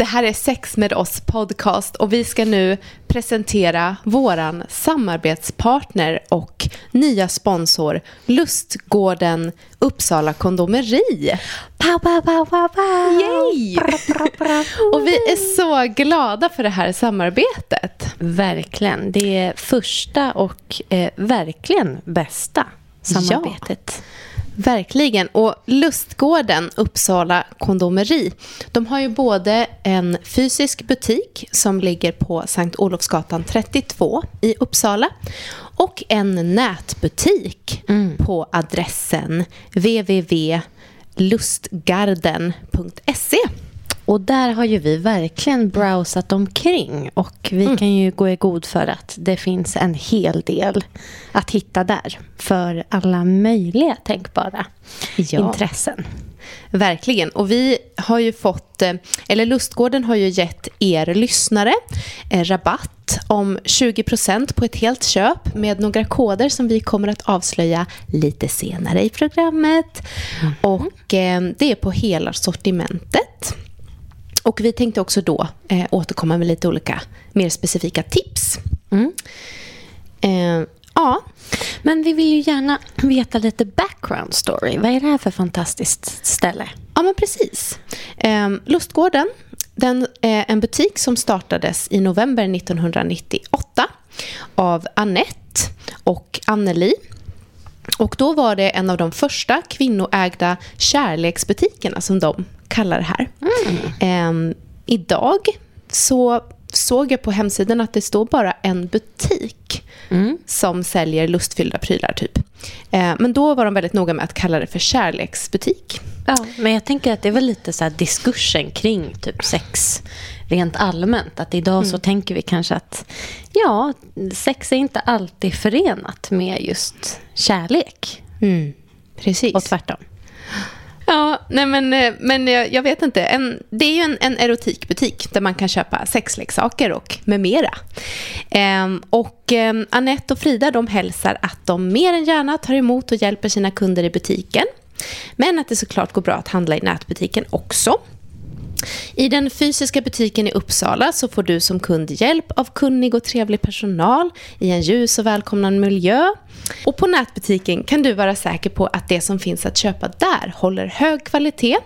Det här är Sex med oss podcast och vi ska nu presentera våran samarbetspartner och nya sponsor Lustgården Uppsala Kondomeri. Pow, pow, pow, pow, pow. Yay! och vi är så glada för det här samarbetet. Verkligen. Det är första och eh, verkligen bästa samarbetet. Ja. Verkligen. Och Lustgården Uppsala Kondomeri, de har ju både en fysisk butik som ligger på Sankt Olofsgatan 32 i Uppsala och en nätbutik mm. på adressen www.lustgarden.se. Och där har ju vi verkligen browsat omkring och vi mm. kan ju gå i god för att det finns en hel del att hitta där för alla möjliga tänkbara ja. intressen. Verkligen. Och vi har ju fått, eh, eller Lustgården har ju gett er lyssnare eh, rabatt om 20% på ett helt köp med några koder som vi kommer att avslöja lite senare i programmet. Mm. Och eh, det är på hela sortimentet. Och vi tänkte också då eh, återkomma med lite olika mer specifika tips. Mm. Eh, ja. Men vi vill ju gärna veta lite background story. Vad är det här för fantastiskt ställe? Ja, men precis. Eh, Lustgården den är en butik som startades i november 1998 av Annette och Anneli. Och då var det en av de första kvinnoägda kärleksbutikerna som de kallar det här. Mm. Eh, idag så såg jag på hemsidan att det står bara en butik mm. som säljer lustfyllda prylar. typ. Eh, men då var de väldigt noga med att kalla det för kärleksbutik. Ja, men jag tänker att det är väl lite så diskursen kring typ sex rent allmänt. Att idag mm. så tänker vi kanske att ja, sex är inte alltid förenat med just kärlek. Mm. Precis. Och tvärtom. Ja, nej men, eh, men jag, jag vet inte. En, det är ju en, en erotikbutik där man kan köpa sexleksaker och med mera. Ehm, och ehm, Annette och Frida de hälsar att de mer än gärna tar emot och hjälper sina kunder i butiken. Men att det såklart går bra att handla i nätbutiken också. I den fysiska butiken i Uppsala så får du som kund hjälp av kunnig och trevlig personal i en ljus och välkomnande miljö. Och på nätbutiken kan du vara säker på att det som finns att köpa där håller hög kvalitet.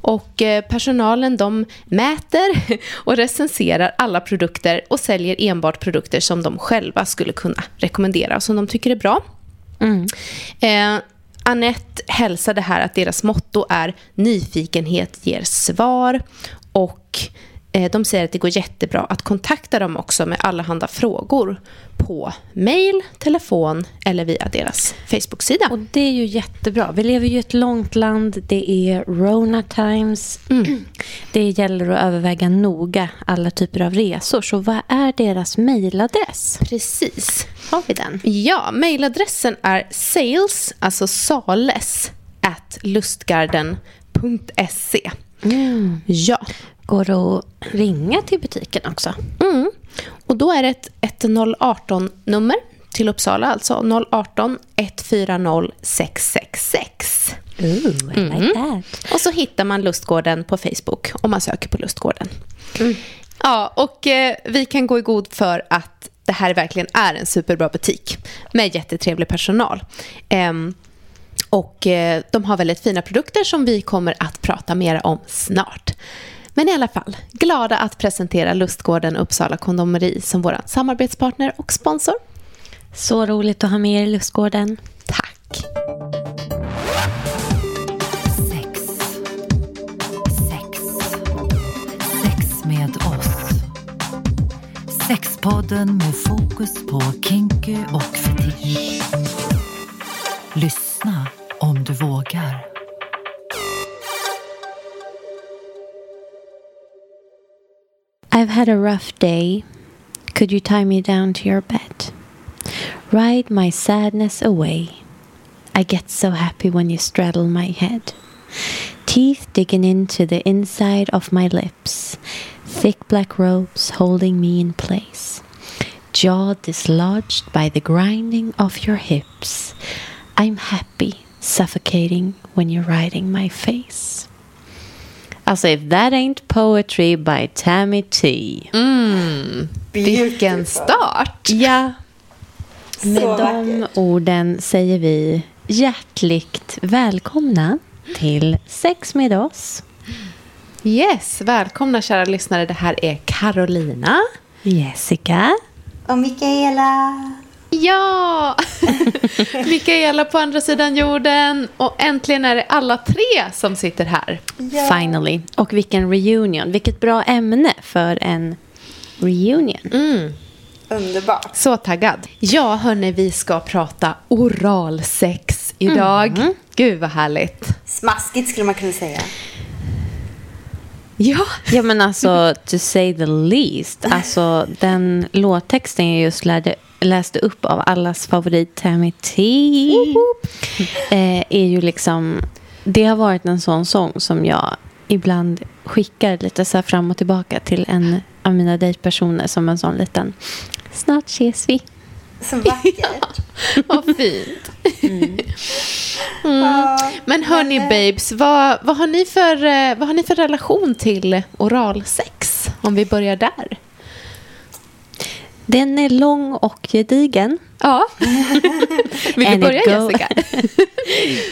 Och eh, personalen de mäter och recenserar alla produkter och säljer enbart produkter som de själva skulle kunna rekommendera och som de tycker är bra. Mm. Eh, Annette hälsade här att deras motto är nyfikenhet ger svar och de säger att det går jättebra att kontakta dem också med allehanda frågor på mail, telefon eller via deras Facebook-sida. Och Det är ju jättebra. Vi lever ju i ett långt land. Det är Rona Times. Mm. Det gäller att överväga noga alla typer av resor. Så vad är deras mailadress? Precis. Har vi den? Ja, mailadressen är sales, alltså sales, at lustgarden.se. Mm. Ja. Går att ringa till butiken också? Mm. Och då är det ett 1018-nummer till Uppsala, alltså 018 140 666. Ooh, I like mm. that. Och så hittar man Lustgården på Facebook om man söker på Lustgården. Mm. Ja, och eh, vi kan gå i god för att det här verkligen är en superbra butik med jättetrevlig personal. Eh, och eh, de har väldigt fina produkter som vi kommer att prata mer om snart. Men i alla fall, glada att presentera Lustgården Uppsala Kondomeri som vår samarbetspartner och sponsor. Så roligt att ha med er i Lustgården. Tack. Sex. Sex. Sex med oss. Sexpodden med fokus på kinky och fetisch. Lyssna om du vågar. I've had a rough day. Could you tie me down to your bed? Ride my sadness away. I get so happy when you straddle my head. Teeth digging into the inside of my lips. Thick black ropes holding me in place. Jaw dislodged by the grinding of your hips. I'm happy, suffocating when you're riding my face. Alltså, if that ain't poetry by Tammy T. Mm. Vilken start. Ja. Med Så de vackert. orden säger vi hjärtligt välkomna till Sex med oss. Yes, välkomna kära lyssnare. Det här är Carolina. Jessica. Och Mikaela. Ja! Mikaela på andra sidan jorden. Och äntligen är det alla tre som sitter här. Ja. Finally. Och vilken reunion. Vilket bra ämne för en reunion. Mm. Underbart. Så taggad. Ja, hörni, vi ska prata oralsex idag. Gud, vad härligt. Smaskigt skulle man kunna säga. Ja, Ja men alltså, to say the least. Alltså den låttexten jag just lärde, läste upp av allas favorit Tammy T. Eh, är ju liksom, det har varit en sån sång som jag ibland skickar lite så fram och tillbaka till en av mina dejtpersoner som en sån liten, snart ses vi. Så vackert. vad fint. Ja, Men hörni, eh, babes, vad, vad, har ni för, eh, vad har ni för relation till oralsex? Om vi börjar där. Den är lång och gedigen. Ja. Vill du börja, Jessica?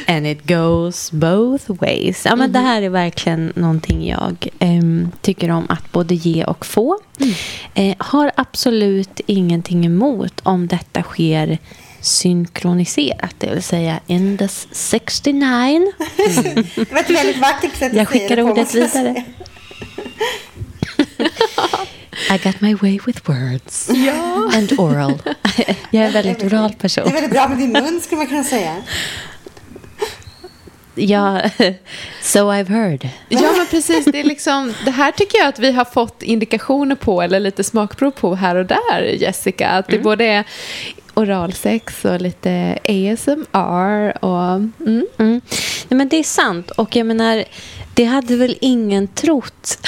And it goes both ways. Ja, men Det här är verkligen någonting jag em, tycker om att både ge och få. Eh, har absolut ingenting emot om detta sker synkroniserat, det vill säga in the 69. Det var ett väldigt vackert sätt att Jag säga skickar det på, ordet måste jag vidare. I got my way with words. Ja. And oral. jag är en väldigt oral Det person. är väldigt bra med din mun skulle man kunna säga. Ja, so I've heard. Ja, men precis. Det, är liksom, det här tycker jag att vi har fått indikationer på, eller lite smakprov på här och där, Jessica. Att det både är oralsex och lite ASMR och... Mm. Mm. Nej, men det är sant. Och jag menar, det hade väl ingen trott.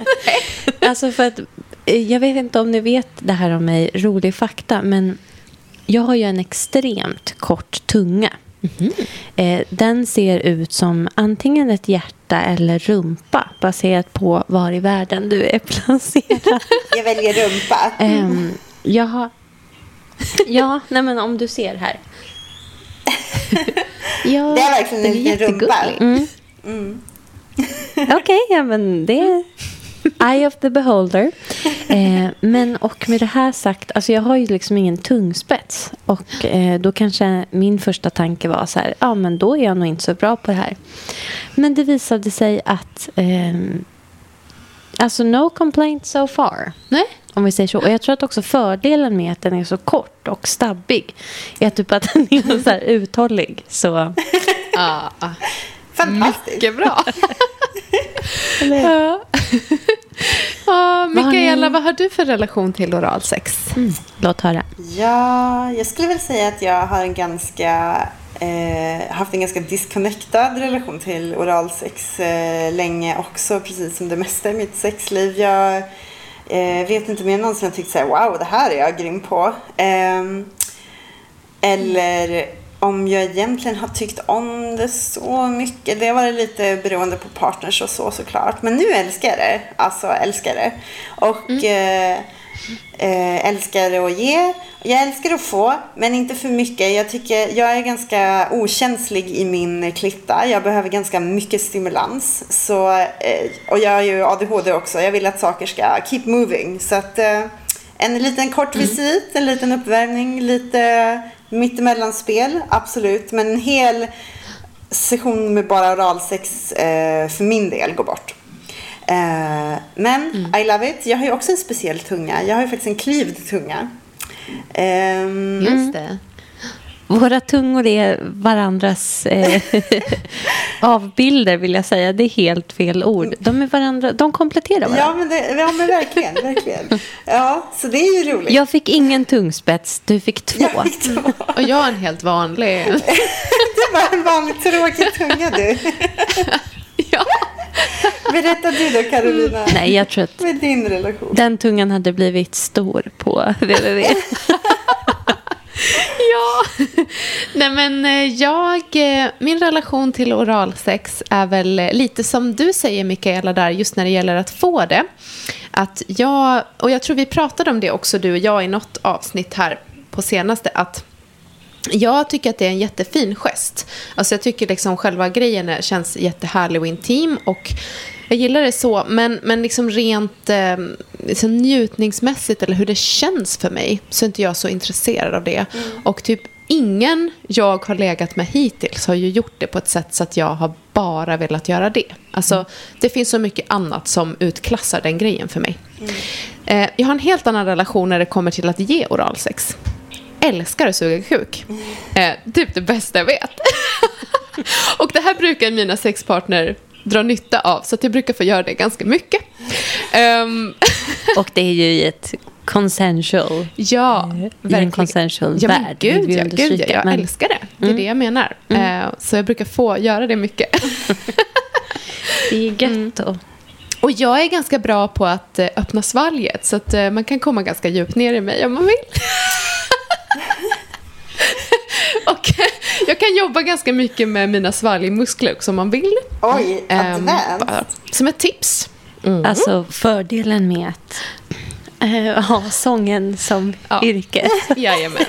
alltså för att, eh, jag vet inte om ni vet det här om mig, rolig fakta, men jag har ju en extremt kort tunga. Eh, den ser ut som antingen ett hjärta eller rumpa baserat på var i världen du är placerad. Jag väljer rumpa. Ehm, jag har... Ja, nej men om du ser här. ja, Det är verkligen en liten rumpa. jättegullig. Mm. Okej, ja men det är eye of the beholder. Eh, men och med det här sagt, alltså jag har ju liksom ingen tungspets. Och eh, då kanske min första tanke var så här, ja men då är jag nog inte så bra på det här. Men det visade sig att, eh, alltså no complaint so far. Nej? Om vi säger så. Och jag tror att också fördelen med att den är så kort och stabbig är typ att den är så här uthållig. Så Ja, ja. Fantastiskt. mycket bra. ja. ja, Vad har Mikaela, vad har du för relation till oralsex? låt höra. Ja, jag skulle väl säga att jag har en ganska eh, haft en ganska disconnectad relation till oralsex eh, länge också, precis som det mesta i mitt sexliv. Jag eh, vet inte mer än någon som har tyckt så här, wow, det här är jag grym på. Ehm, eller om jag egentligen har tyckt om det så mycket. Det har varit lite beroende på partners och så såklart. Men nu älskar jag det. Alltså älskar det. Och eh, eh, älskar att ge. Jag älskar att få, men inte för mycket. Jag, tycker, jag är ganska okänslig i min klitta. Jag behöver ganska mycket stimulans. Så, eh, och jag har ju ADHD också. Jag vill att saker ska keep moving. Så att eh, en liten kort visit, en liten uppvärmning, lite mittemellanspel, absolut. Men en hel session med bara oralsex eh, för min del går bort. Men I love it. Jag har ju också en speciell tunga. Jag har ju faktiskt en klyvd tunga. Ehm, Just det. Våra tungor är varandras eh, avbilder vill jag säga. Det är helt fel ord. De, är varandra, de kompletterar varandra. Ja, men, det, ja, men verkligen, verkligen. Ja, så det är ju roligt. Jag fick ingen tungspets, du fick två. Jag fick två. Och jag är en helt vanlig. Det var en vanlig tråkig tunga du. Berätta du då Carolina. Nej, jag tror att Med din relation. den tungan hade blivit stor på www. ja, nej men eh, jag, eh, min relation till oralsex är väl lite som du säger Mikaela där, just när det gäller att få det. Att jag, och jag tror vi pratade om det också du och jag i något avsnitt här på senaste, att jag tycker att det är en jättefin gest. Alltså jag tycker liksom själva grejen känns jättehärlig och intim och jag gillar det så, men, men liksom rent eh, liksom njutningsmässigt eller hur det känns för mig så är inte jag så intresserad av det. Mm. Och typ ingen jag har legat med hittills har ju gjort det på ett sätt så att jag har bara velat göra det. Alltså, mm. det finns så mycket annat som utklassar den grejen för mig. Mm. Eh, jag har en helt annan relation när det kommer till att ge oralsex älskar att suga kuk. Eh, typ det bästa jag vet. och det här brukar mina sexpartner dra nytta av, så att jag brukar få göra det ganska mycket. Um, och det är ju i ett consensual, ja, i en consensual ja, värld. Gud, ja, gud ja, jag men... älskar det. Det är mm. det jag menar. Mm. Uh, så jag brukar få göra det mycket. det är gött mm. då. Och jag är ganska bra på att uh, öppna svalget, så att uh, man kan komma ganska djupt ner i mig om man vill. och jag kan jobba ganska mycket med mina svalgmuskler också om man vill. Oj, um, Som ett tips. Mm. Alltså fördelen med att uh, ha sången som ja. yrke. Jajamän.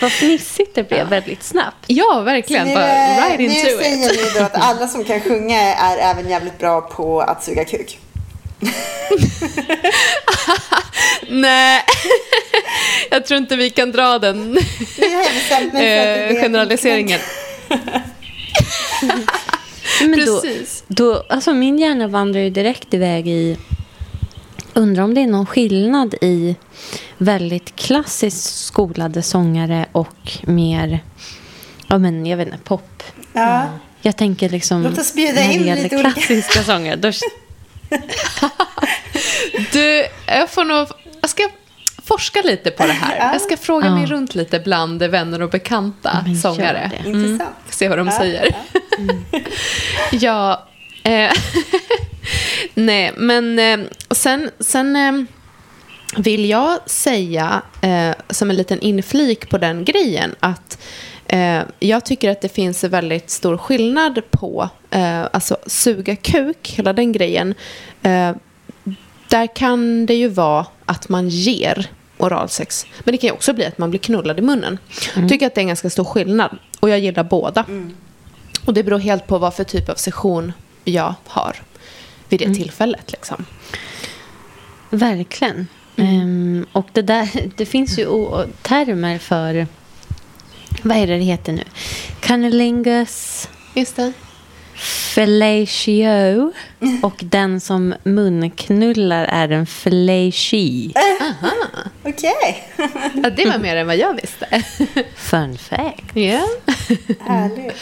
Vad fnissigt det blev ja. väldigt snabbt. Ja, verkligen. Bara right into it. Nu säger ni då att alla som kan sjunga är även jävligt bra på att suga kuk. Nej, jag tror inte vi kan dra den eh, generaliseringen. Men Precis. Då, då, alltså min hjärna vandrar ju direkt iväg i... Undrar om det är någon skillnad i väldigt klassiskt skolade sångare och mer, ja men jag vet inte, pop. Ja. Jag tänker liksom... Låt oss bjuda in lite klassiska sångare. Då, du, jag får nog... Jag ska forska lite på det här. Jag ska fråga mig runt lite bland vänner och bekanta ja, sångare. Mm. Se vad de säger. Mm. ja, eh, nej, men eh, sen, sen eh, vill jag säga eh, som en liten inflik på den grejen att eh, jag tycker att det finns en väldigt stor skillnad på eh, alltså suga kuk, hela den grejen. Eh, där kan det ju vara att man ger oralsex. Men det kan ju också bli att man blir knullad i munnen. Mm. Jag tycker att det är en ganska stor skillnad. Och jag gillar båda. Mm. Och det beror helt på vad för typ av session jag har vid det mm. tillfället. Liksom. Verkligen. Um, och det, där, det finns ju termer för... Vad är det det heter nu? Cunnilingus. Just det. Fellatio. Och den som munknullar är en fellatio. Aha. Okej. Okay. ja, det var mer än vad jag visste. Fun fact. Ja. Yeah. Härligt.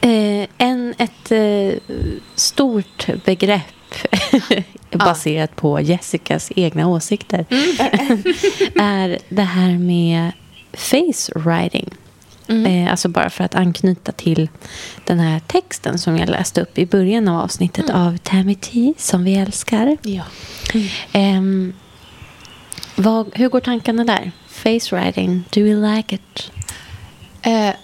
Eh, en, ett eh, stort begrepp baserat på Jessicas egna åsikter mm. är det här med face writing. Mm. Eh, alltså bara för att anknyta till den här texten som jag läste upp i början av avsnittet mm. av Tammy T, som vi älskar. Ja. Mm. Eh, vad, hur går tankarna där? Face writing, do you like it? Eh,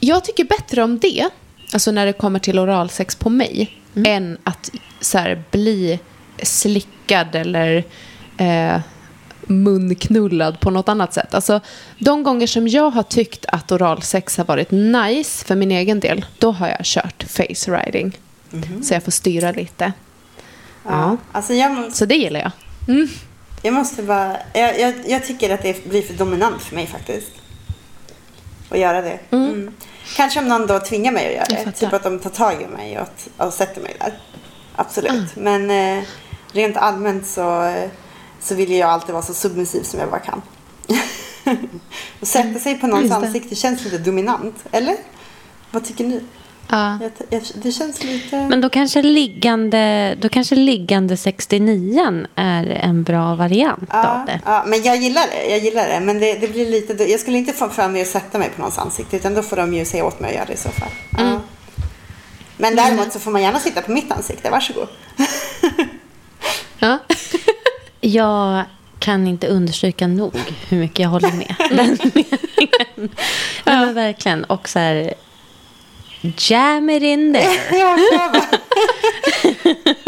jag tycker bättre om det, alltså när det kommer till oralsex på mig, mm. än att så här, bli slickad eller eh, munknullad på något annat sätt. Alltså, de gånger som jag har tyckt att oralsex har varit nice för min egen del, då har jag kört face riding. Mm -hmm. Så jag får styra lite. Ja, ja. Alltså måste, så det gillar jag. Mm. Jag måste bara... Jag, jag, jag, tycker att det blir för dominant för mig faktiskt. Att göra det. Mm. mm. Kanske om någon då tvingar mig att göra det. Typ att de tar tag i mig och, och sätter mig där. Absolut. Mm. Men eh, rent allmänt så... Eh, så vill jag alltid vara så submissiv som jag bara kan. och sätta sig på någons ansikte känns lite dominant, eller? Vad tycker ni? Ja. det känns lite... Men då kanske liggande, då kanske liggande 69 är en bra variant ja, av det. Ja, men jag gillar det. Jag gillar det. Men det, det, blir lite... Jag skulle inte få fram mig och sätta mig på någons ansikte. Utan då får de ju säga åt mig att göra det i så fall. Mm. Ja. Men däremot så får man gärna sitta på mitt ansikte. Varsågod. ja. Jag kan inte understryka nog hur mycket jag håller med. Den meningen. Nej, men verkligen. Och så här, jam it in there.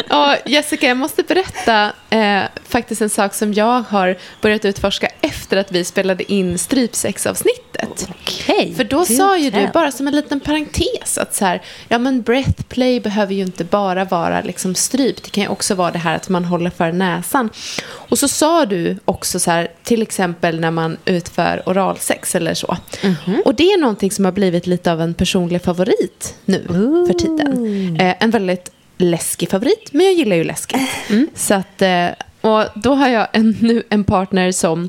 Ja, Jessica, jag måste berätta eh, faktiskt en sak som jag har börjat utforska efter att vi spelade in strypsexavsnittet. Okej. För då sa ju du, bara som en liten parentes, att så här, ja men breathplay behöver ju inte bara vara liksom stryp, det kan ju också vara det här att man håller för näsan. Och så sa du också så här, till exempel när man utför oralsex eller så. Mhm. Och det är någonting som har blivit lite av en personlig favorit nu för tiden. Eh, en väldigt läskig favorit, men jag gillar ju läskigt. Mm. Så att, eh, och då har jag en, nu en partner som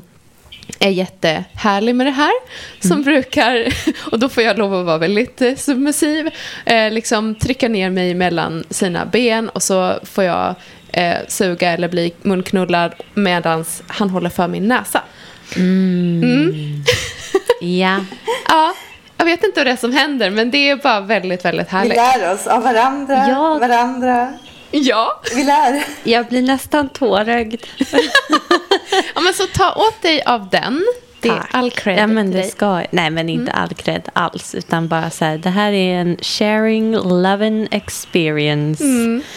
är jättehärlig med det här. Som Mm. brukar, och då får jag lov att vara väldigt eh, submissiv. Eh, liksom trycka ner mig mellan sina ben och så får jag eh, suga eller bli munknullad medan han håller för min näsa. Ja. Ja, jag vet inte vad det är som händer men det är bara väldigt, väldigt vi härligt. lär oss av varandra, Ja. varandra. Ja. Vi lär. Jag blir nästan tårögd. ja, men så ta åt dig av den. Det är all cred Ja, men det ska Nej, men inte all cred alls. Utan bara så här, det här är en sharing, loving experience.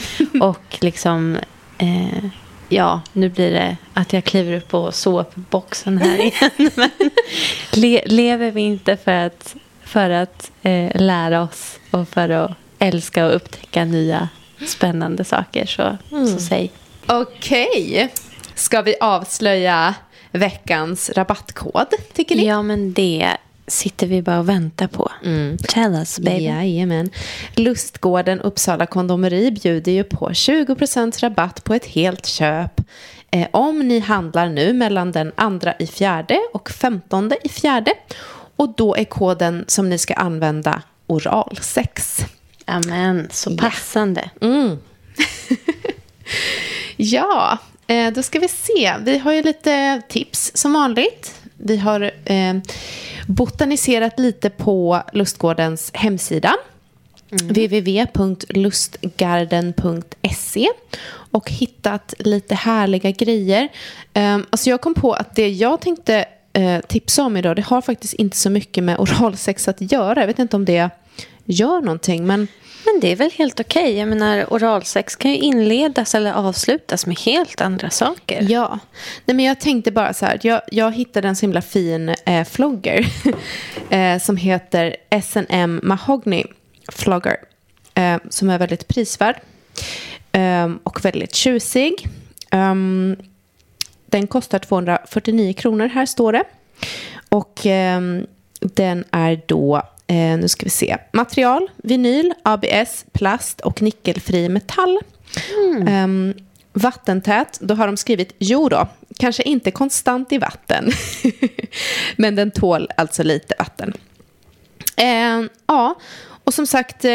Och liksom, eh, ja, nu blir det att jag kliver upp på såpboxen här igen. men le, lever vi inte för att, för att eh, lära oss och för att älska och upptäcka nya spännande saker, så, så säg. Okej. Ska vi avslöja veckans rabattkod, tycker ni? Ja, men det sitter vi bara och väntar på. Tell us, baby. Jajamän. Lustgården Uppsala kondomeri bjuder ju på 20% rabatt på ett helt köp. Eh, om ni handlar nu mellan den andra i fjärde och femtonde i fjärde. Och då är koden som ni ska använda oralsex. Amen, så passande. Ja, eh, då ska vi se. Vi har ju lite tips som vanligt. Vi har eh, botaniserat lite på Lustgårdens hemsida. www.lustgarden.se och hittat lite härliga grejer. Eh, alltså jag kom på att det jag tänkte eh, tipsa om idag det har faktiskt inte så mycket med oralsex att göra. Jag vet inte om det gör någonting, men Men det är väl helt okej. Jag menar, oralsex kan ju inledas eller avslutas med helt andra saker. Ja, Nej, men jag tänkte bara så här. Jag, jag hittade en så himla fin eh, flogger eh, som heter S&M Mahogny Flogger. Eh, som är väldigt prisvärd eh, och väldigt tjusig. Um, den kostar 249 kronor, här står det. Och ehm, den är då, eh, nu ska vi se, material, vinyl, ABS, plast och nickelfri metall. Ehm, vattentät, då har de skrivit jo då, kanske inte konstant i vatten. Men den tål alltså lite vatten. Eh, ja, och som sagt,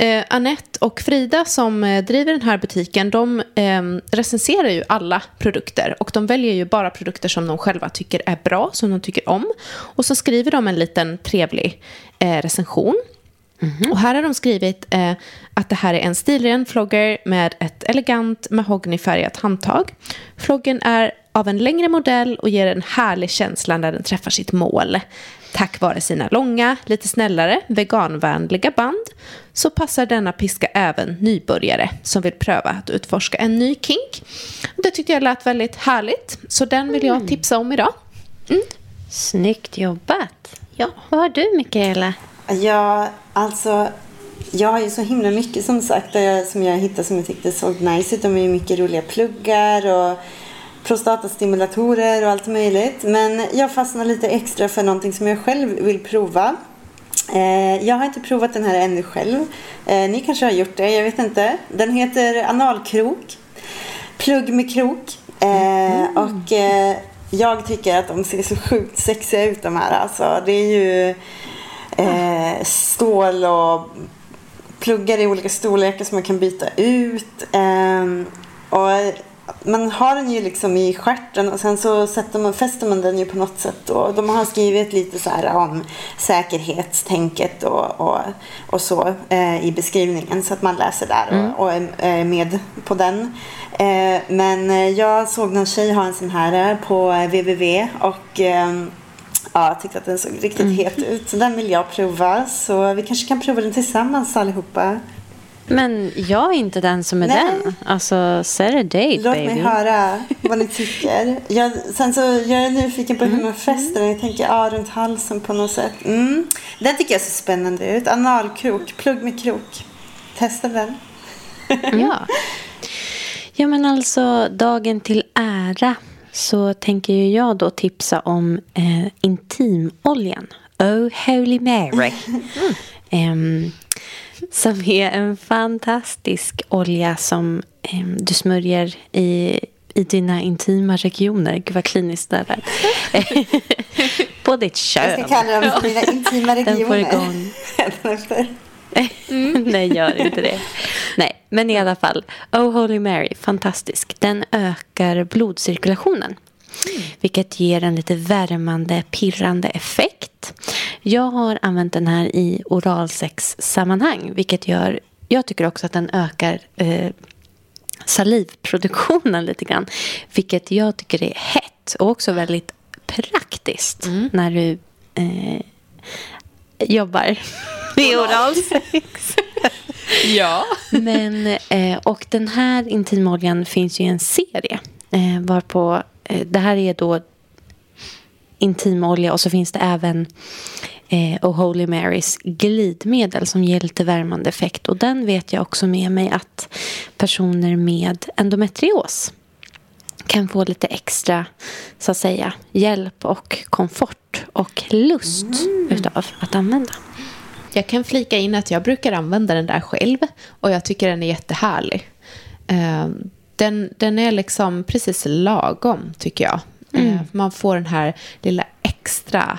eh, Annette och Frida som eh, driver den här butiken, de eh, recenserar ju alla produkter och de väljer ju bara produkter som de själva tycker är bra, som de tycker om. Och så skriver de en liten trevlig eh, recension. Och här har de skrivit eh, att det här är en stilren flogger med ett elegant mahognyfärgat handtag. Floggen är av en längre modell och ger en härlig känsla när den träffar sitt mål. Tack vare sina långa, lite snällare, veganvänliga band så passar denna piska även nybörjare som vill pröva att utforska en ny kink. Det tyckte jag lät väldigt härligt, så den vill jag tipsa om idag. Snyggt jobbat. Ja. Vad har du, Mikaela? Ja, alltså jag har ju så himla mycket som sagt jag, som jag hittade som jag tyckte såg nice ut. De är ju mycket roliga pluggar och prostatastimulatorer och allt möjligt. Men jag fastnar lite extra för någonting som jag själv vill prova. Eh, jag har inte provat den här ännu själv. Eh, ni kanske har gjort det, jag vet inte. Den heter analkrok. Plugg med krok. Eh, Och eh, jag tycker att de ser så sjukt sexiga ut de här. Alltså, det är ju stål och pluggar i olika storlekar som man kan byta ut. Ehm, och man har den ju liksom i stjärten och sen så sätter man, fäster man den ju på något sätt. Och de har skrivit lite så här om säkerhetstänket och, och, och så eh, i beskrivningen så att man läser där och, Mm. och är med på den. Eh, men eh, jag såg någon tjej ha en sån här eh, på www och eh, Ja, jag tyckte att den såg riktigt Mm. het ut. Så den vill jag prova. Så vi kanske kan prova den tillsammans allihopa. Men jag är inte den som är Nej. den. Alltså, set a date Låt baby. mig höra vad ni tycker. Jag, sen så jag är nyfiken på hur Mm. man fäster den. Jag tänker ja, runt halsen på något sätt. Mm. Den tycker jag ser spännande ut. Analkrok, plugg med krok. Testa den. Ja. Ja, men alltså dagen till ära så tänker jag då tipsa om eh, intimoljan. Oh Holy Mary. Em, som är en fantastisk olja som em, du smörjer i, i dina intima regioner. Gud vad kliniskt det där. På ditt Jag kön. ska kalla dem för mina intima Den får regioner. igång. Nej, gör inte det. Nej, men i alla fall. Oh Holy Mary, fantastisk. Den ökar blodcirkulationen. Vilket ger en lite värmande, pirrande effekt. Jag har använt den här i oralsex-sammanhang. Vilket gör, jag tycker också att den ökar eh, salivproduktionen lite grann. Vilket jag tycker är hett och också väldigt praktiskt när du eh, jobbar med oralsex. ja. Men, eh, och den här intimoljan finns ju i en serie. Eh, varpå, det här är då intimolja och så finns det även eh, Oh Holy Marys glidmedel som ger lite värmande effekt. Och den vet jag också med mig att personer med endometrios kan få lite extra så att säga, hjälp och komfort och lust utav att använda. Jag kan flika in att jag brukar använda den där själv och jag tycker den är jättehärlig. Den, den är liksom precis lagom, tycker jag. Eh, Man får den här lilla extra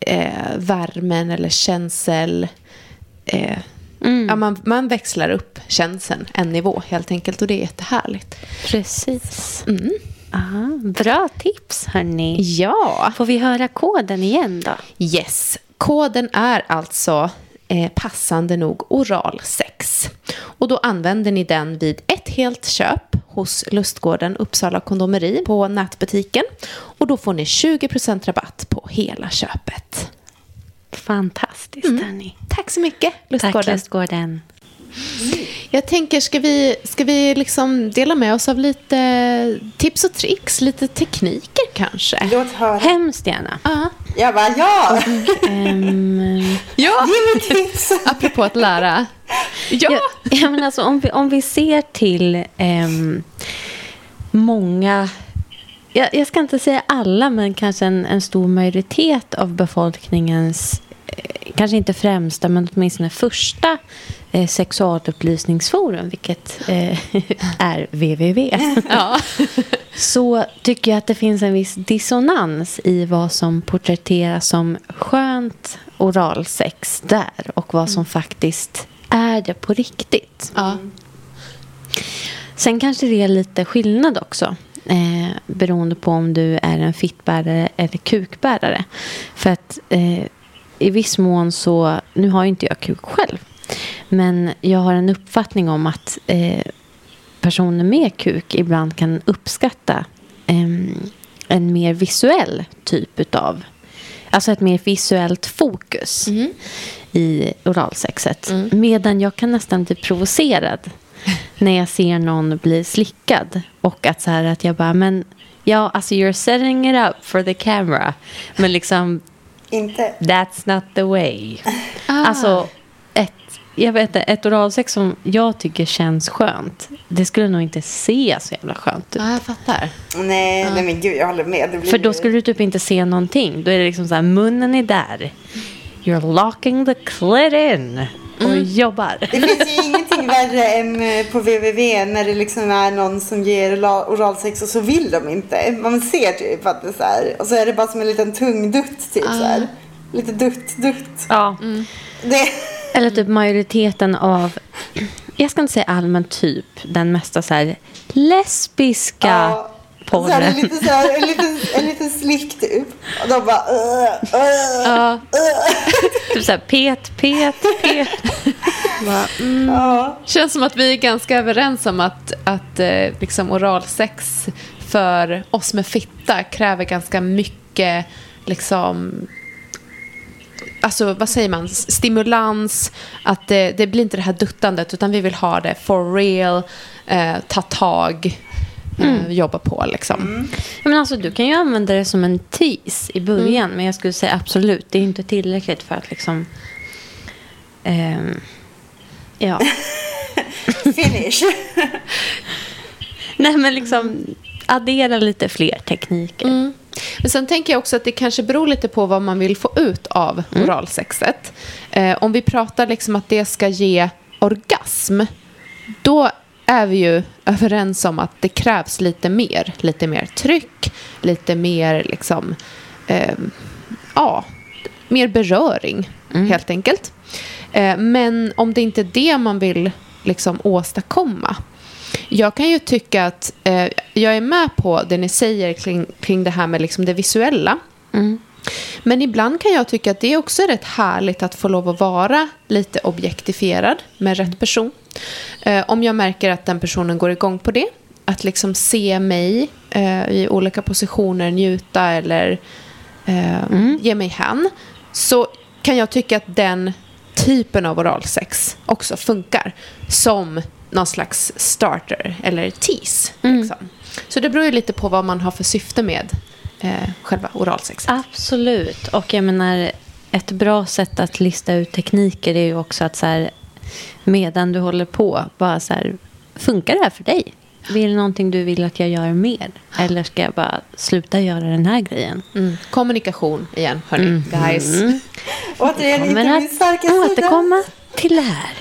eh, värmen eller känsel. Eh, ja, man, man växlar upp känseln en nivå helt enkelt och det är jättehärligt. Precis. Aha, bra tips, hörni. Ja. Får vi höra koden igen då? Yes. Koden är alltså eh, passande nog oral sex. Och då använder ni den vid ett helt köp hos Lustgården Uppsala Kondomeri på nätbutiken. Och då får ni 20% rabatt på hela köpet. Fantastiskt, hörni. Tack så mycket, Tack, Lustgården. Lustgården. Jag tänker, ska vi, ska vi liksom dela med oss av lite tips och tricks? Lite tekniker kanske? Låt höra. Hemskt gärna. Ja. Jag bara ja! Ehm, ja. Ge mig tips! Apropå att lära. Ja. ja, ja, men alltså, om, vi, om vi ser till ehm, många... Jag, jag ska inte säga alla, men kanske en, en stor majoritet av befolkningens eh, kanske inte främsta, men åtminstone första eh, sexualupplysningsforum, vilket eh, är www. ja. så tycker jag att det finns en viss dissonans i vad som porträtteras som skönt oralsex där och vad som faktiskt är det på riktigt. ja. Sen kanske det är lite skillnad också. Eh, beroende på om du är en fittbärare eller kukbärare. För att eh, i viss mån så, nu har ju inte jag kuk själv. Men jag har en uppfattning om att eh, personer med kuk ibland kan uppskatta em, en mer visuell typ utav, alltså ett mer visuellt fokus i oralsexet. Medan jag kan nästan bli provocerad när jag ser någon bli slickad. Och att så här att jag bara, men ja, alltså you're setting it up for the camera. Men liksom, Inte. that's not the way. Ah. Alltså, jag vet inte, ett oralsex som jag tycker känns skönt. Det skulle nog inte se så jävla skönt ut. ja, jag fattar. Nej, nej men gud jag håller med. Det blir För då skulle du typ inte se någonting. Då är det liksom så här, munnen är där. You're locking the clit in. Och jobbar. Det finns ju ingenting värre än eh, på www när det liksom är någon som ger oralsex och så vill de inte. Man ser typ att det är så här. Och så är det bara som en liten tung dutt typ så här. Lite dutt, dutt. Ja. Det, Eller typ majoriteten av jag ska inte säga allmänt typ, den mesta så här lesbiska Ja, så här, porren. en liten, så här, en liten, en liten slick typ. Och de bara... Uh, uh, Ja, Typ så här pet, pet, pet. Bara, mm. ja. känns som att vi är ganska överens om att, att eh, liksom oralsex för oss med fitta kräver ganska mycket liksom Alltså vad säger man? Stimulans. Att det, det blir inte det här duttandet utan vi vill ha det for real. Eh, ta tag. Eh, jobba på liksom. Ja, men alltså, du kan ju använda det som en tease i början. Men jag skulle säga absolut, det är inte tillräckligt för att liksom... ehm, ja. Finish. Nej, men liksom addera lite fler tekniker. Mm. Men sen tänker jag också att det kanske beror lite på vad man vill få ut av oralsexet. Eh, om vi pratar liksom att det ska ge orgasm, då är vi ju överens om att det krävs lite mer. Lite mer tryck, lite mer liksom, eh, ja, mer beröring helt enkelt. Eh, men om det inte är det man vill liksom åstadkomma. Jag kan ju tycka att eh, jag är med på det ni säger kring, kring det här med liksom det visuella. Men ibland kan jag tycka att det också är rätt härligt att få lov att vara lite objektifierad med rätt person. Eh, om jag märker att den personen går igång på det. Att liksom se mig eh, i olika positioner, njuta eller eh, ge mig hän. Så kan jag tycka att den typen av oralsex också funkar som någon slags starter eller tease. Liksom. Så det beror ju lite på vad man har för syfte med eh, själva oralsexet. Absolut. Och jag menar, ett bra sätt att lista ut tekniker är ju också att så här, medan du håller på, bara så här, funkar det här för dig? Är det någonting du vill att jag gör mer? Eller ska jag bara sluta göra den här grejen? Mm. Kommunikation igen, hörni, guys. Återigen, inte min starka att sida. återkomma till det här.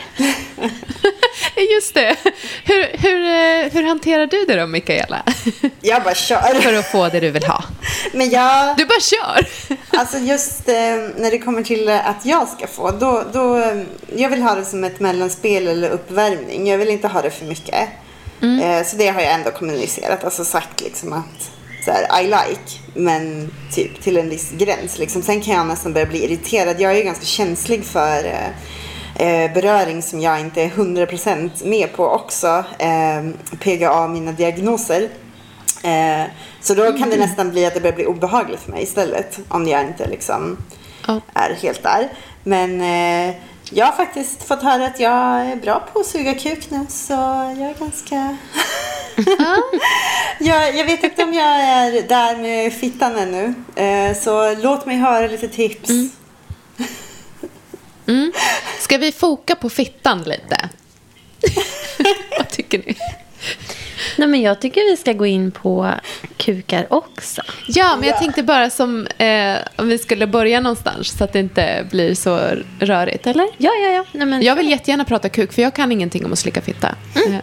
Just det. Hur, hur, eh, hur hanterar du det då, Mikaela? Jag bara kör. För att få det du vill ha. Men jag... Du bara kör! Alltså just eh, när det kommer till att jag ska få, då, då, eh, jag vill ha det som ett mellanspel eller uppvärmning. Jag vill inte ha det för mycket. Eh, så det har jag ändå kommunicerat, alltså sagt liksom att så här, I like, men typ till en viss gräns. Liksom. Sen kan jag nästan börja bli irriterad. Jag är ju ganska känslig för eh, beröring som jag inte är 100% med på också. Eh, PGA, mina diagnoser. Eh, så då kan det nästan bli att det börjar bli obehagligt för mig istället. Om jag inte liksom Ja. är helt där. Men eh, jag har faktiskt fått höra att jag är bra på att suga kuk nu. Så jag är ganska... jag, jag vet inte om jag är där med fittan ännu. Eh, så låt mig höra lite tips. Mm. Ska vi foka på fittan lite? Vad tycker ni? Nej, men jag tycker vi ska gå in på kukar också. Ja, men jag tänkte bara som eh, om vi skulle börja någonstans så att det inte blir så rörigt, eller? Ja, ja, ja. Nej, men, Jag vill jättegärna prata kuk, för jag kan ingenting om att slicka fitta. Eh,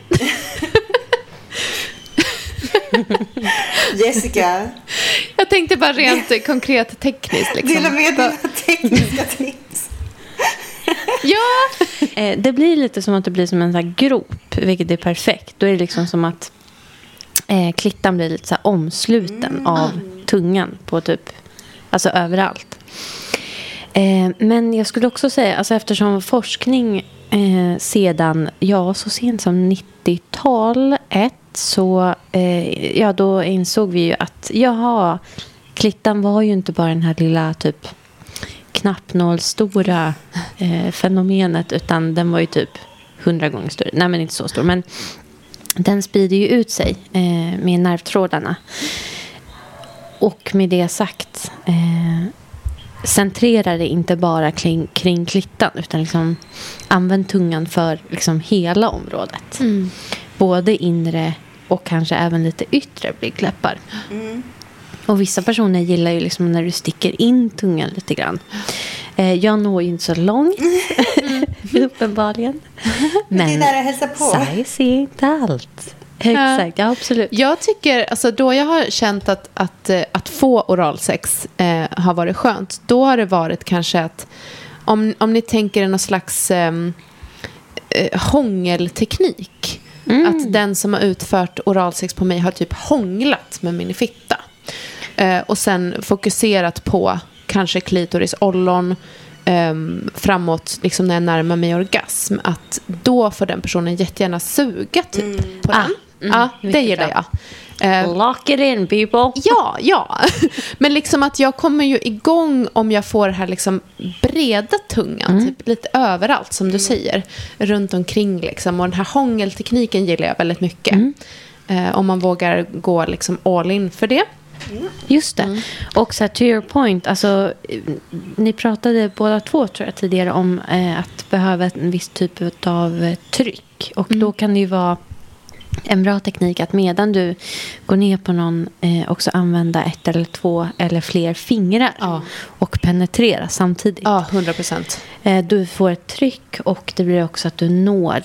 Jessica, Jag tänkte bara rent konkret tekniskt. Liksom. dela med dina tekniska tips. Ja! Eh, det blir lite som att det blir som en så här grop, vilket är perfekt. Då är det liksom som att eh, klittan blir lite så omsluten av tungan på typ, alltså överallt. Eh, men jag skulle också säga, alltså eftersom forskning eh, sedan, ja, så sent som 90-talet så, ja, då insåg vi ju att, jaha, klittan var ju inte bara den här lilla typ knappnålstora eh, fenomenet utan den var ju typ hundra gånger större. Nej, men inte så stor. Men den sprider ju ut sig eh, med nervtrådarna. Och med det sagt eh, centrera det inte bara kring, kring klittan utan liksom använd tungan för liksom hela området. Både inre och kanske även lite yttre blygdläppar. Och vissa personer gillar ju liksom när du sticker in tungan lite grann. Eh, jag når ju inte så långt, uppenbarligen. det är Men jag hälsar på. size är inte allt. Exakt, ja absolut. Jag tycker, alltså då jag har känt att, att, eh, att få oralsex eh, har varit skönt, då har det varit kanske att om, om ni tänker er någon slags ehm, eh, hångelteknik. Att den som har utfört oralsex på mig har typ hånglat med min fitta. Eh, och sen fokuserat på kanske klitoris, ollon, ehm, framåt liksom när jag närmar mig orgasm. Att då får den personen jättegärna suga typ på den. Ah, mm, ja, det gillar jag. Eh, Lock it in people. Ja, ja. Men liksom att jag kommer ju igång om jag får det här liksom breda tungan, typ lite överallt som du säger. Runt omkring liksom. Och den här hångeltekniken gillar jag väldigt mycket. Eh, om man vågar gå liksom all in för det. Just det. Och så här, to your point, alltså, ni pratade båda två tror jag tidigare om eh, att behöva en viss typ av eh, tryck. Och då kan det ju vara en bra teknik att medan du går ner på någon eh, också använda ett eller två eller fler fingrar Ja. och penetrera samtidigt. Ja, 100 procent. Eh, du får ett tryck och det blir också att du når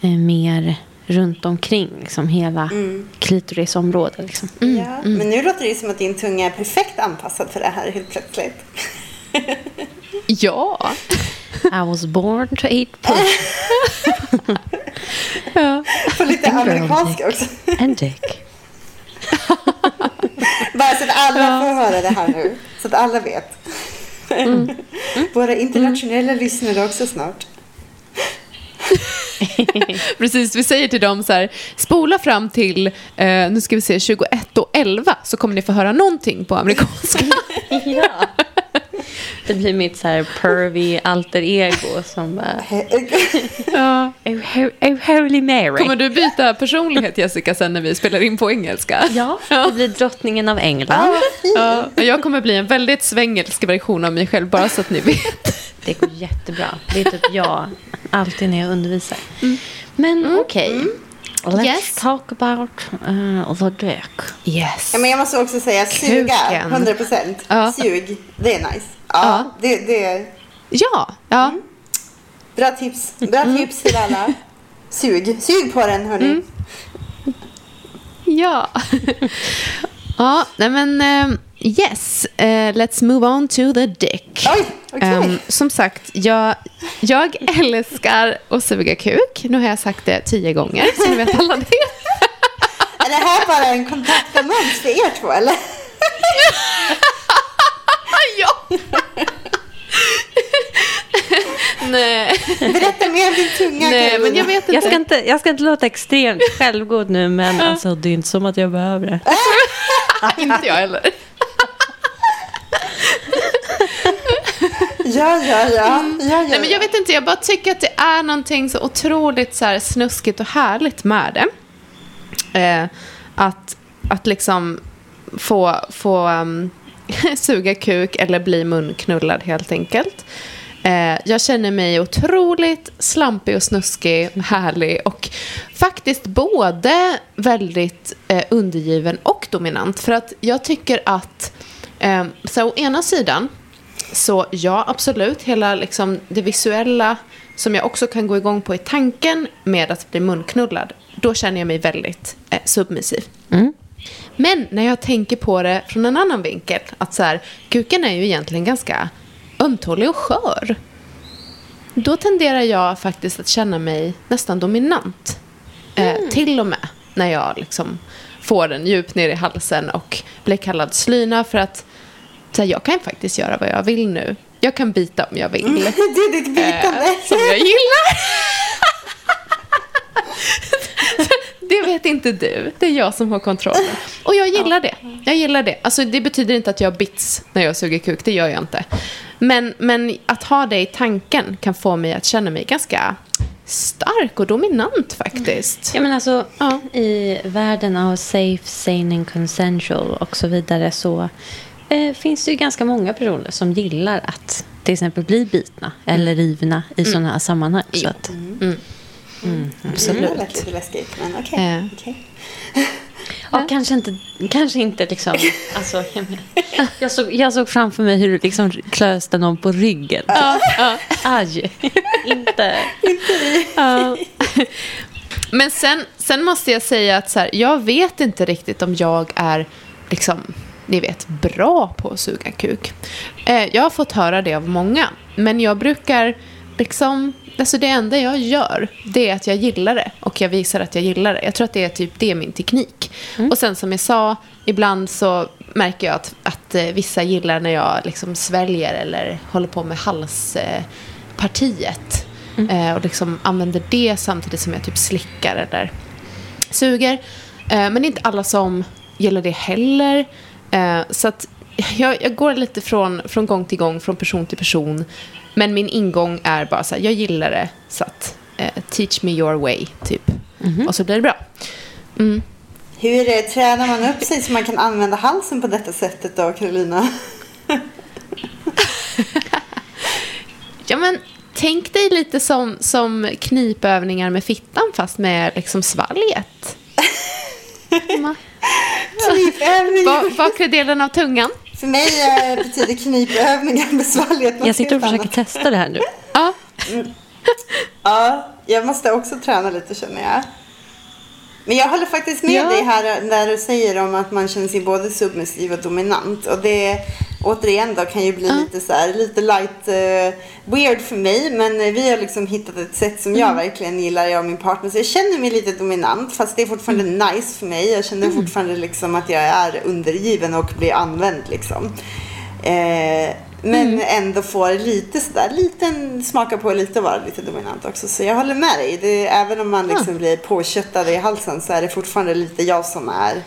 eh, mer runt omkring liksom hela klitorisområdet. Liksom. Ja. Men nu låter det som att din tunga är perfekt anpassad för det här helt plötsligt. Ja. I was born to eat pussy På lite En girl amerikanska också. and dick. Bara så att alla får höra det här nu. Så att alla vet. Våra internationella lyssnare också snart. Precis, vi säger till dem så här, spola fram till, eh, nu ska vi se, 21 och 11 så kommer ni få höra någonting på amerikanska. ja. Det blir mitt så här pervy alter ego som bara... ja. Oh, ho- oh, holy Mary. Kommer du byta personlighet Jessica sen när vi spelar in på engelska? Ja, det blir drottningen av England. Ja, jag kommer bli en väldigt svengelsk version av mig själv, bara så att ni vet. Det går jättebra. Det är typ jag alltid när jag undervisar. Men okej. Let's Yes. talk about uh, the dick. Yes. Ja, men jag måste också säga suga, Kuken. 100 procent. Ja. Sug, det är nice. Ja, Ja. Det, det är Ja, ja. bra tips. Bra tips till alla. Sug, sug på den hörni. Ja. ja, nej men ehm, yes. Eh, let's move on to the dick. Oj, okej. Ehm, som sagt, jag, jag älskar att suga kuk. Nu har jag sagt det tio gånger, så nu vet alla det. Är det här bara en kontaktannons för er två eller? ja. Nej. Berätta mer om din tunga Nej, men jag vet inte. Jag ska, inte, jag ska inte låta extremt självgod nu, men alltså, det är inte som att jag behöver det. inte jag heller. Ja, ja, ja. ja, ja, Nej, men jag vet inte, jag bara tycker att det är någonting så otroligt så här snuskigt och härligt med det. Eh, att, att liksom få, få um, suga kuk eller bli munknullad helt enkelt. Eh, jag känner mig otroligt slampig och snuskig, härlig och faktiskt både väldigt eh, undergiven och dominant. För att jag tycker att, så å ena sidan, så ja, absolut, hela liksom, det visuella som jag också kan gå igång på i tanken med att bli munknullad, då känner jag mig väldigt eh, submissiv. Men när jag tänker på det från en annan vinkel, att så här, kuken är ju egentligen ganska ömtålig och skör. Då tenderar jag faktiskt att känna mig nästan dominant. Eh, till och med när jag liksom får den djupt ner i halsen och blir kallad slyna för att så här, jag kan faktiskt göra vad jag vill nu. Jag kan bita om jag vill. Det är ditt bitande. Eh, som jag gillar. det vet inte du. Det är jag som har kontrollen. Och jag gillar det. Jag gillar det. Alltså, det betyder inte att jag bits när jag suger kuk. Det gör jag inte. Men, men att ha det i tanken kan få mig att känna mig ganska stark och dominant faktiskt. Ja, men alltså, Ja. I världen av safe, sane and consensual och så vidare så eh, finns det ju ganska många personer som gillar att till exempel bli bitna eller rivna i sådana här sammanhang. Så att, Absolut. Mm, det lät lite läskigt, men okej. Eh. okej. Ja, kanske inte, kanske inte liksom... Alltså, jag, såg, jag såg framför mig hur du liksom klöste någon på ryggen. Aj, inte... Ja. Men sen, sen måste jag säga att så här, jag vet inte riktigt om jag är liksom, ni vet, bra på att suga kuk. Eh, jag har fått höra det av många. Men jag brukar liksom alltså det enda jag gör, det är att jag gillar det. Och jag visar att jag gillar det. Jag tror att det är typ det är min teknik. Och sen som jag sa, ibland så märker jag att, att eh, vissa gillar när jag liksom sväljer eller håller på med halspartiet. Eh, och liksom använder det samtidigt som jag typ slickar eller suger. Eh, men det är inte alla som gillar det heller. Så att jag, jag går lite från, från gång till gång, från person till person. Men min ingång är bara så här, jag gillar det, så att eh, teach me your way, typ. Och så blir det bra. Mm. Hur eh, tränar man upp sig så man kan använda halsen på detta sättet då, Carolina? Ja, men tänk dig lite som, som knipövningar med fittan, fast med liksom svalget. Bakre delen av tungan. För mig eh, betyder knipövningar något Jag sitter och försöker testa det här nu. Ja. Ja, jag måste också träna lite känner jag. Men jag håller faktiskt med Ja. dig här när du säger om att man känner sig både submissiv och dominant. Och det återigen då kan ju bli lite så här, lite light eh, weird för mig. Men vi har liksom hittat ett sätt som jag verkligen gillar, jag och min partner. Så jag känner mig lite dominant fast det är fortfarande nice för mig. Jag känner fortfarande liksom att jag är undergiven och blir använd liksom. Eh, men ändå får lite sådär, liten, smaka på lite vara lite dominant också. Så jag håller med dig. Det, även om man liksom blir påköttad i halsen så är det fortfarande lite jag som är,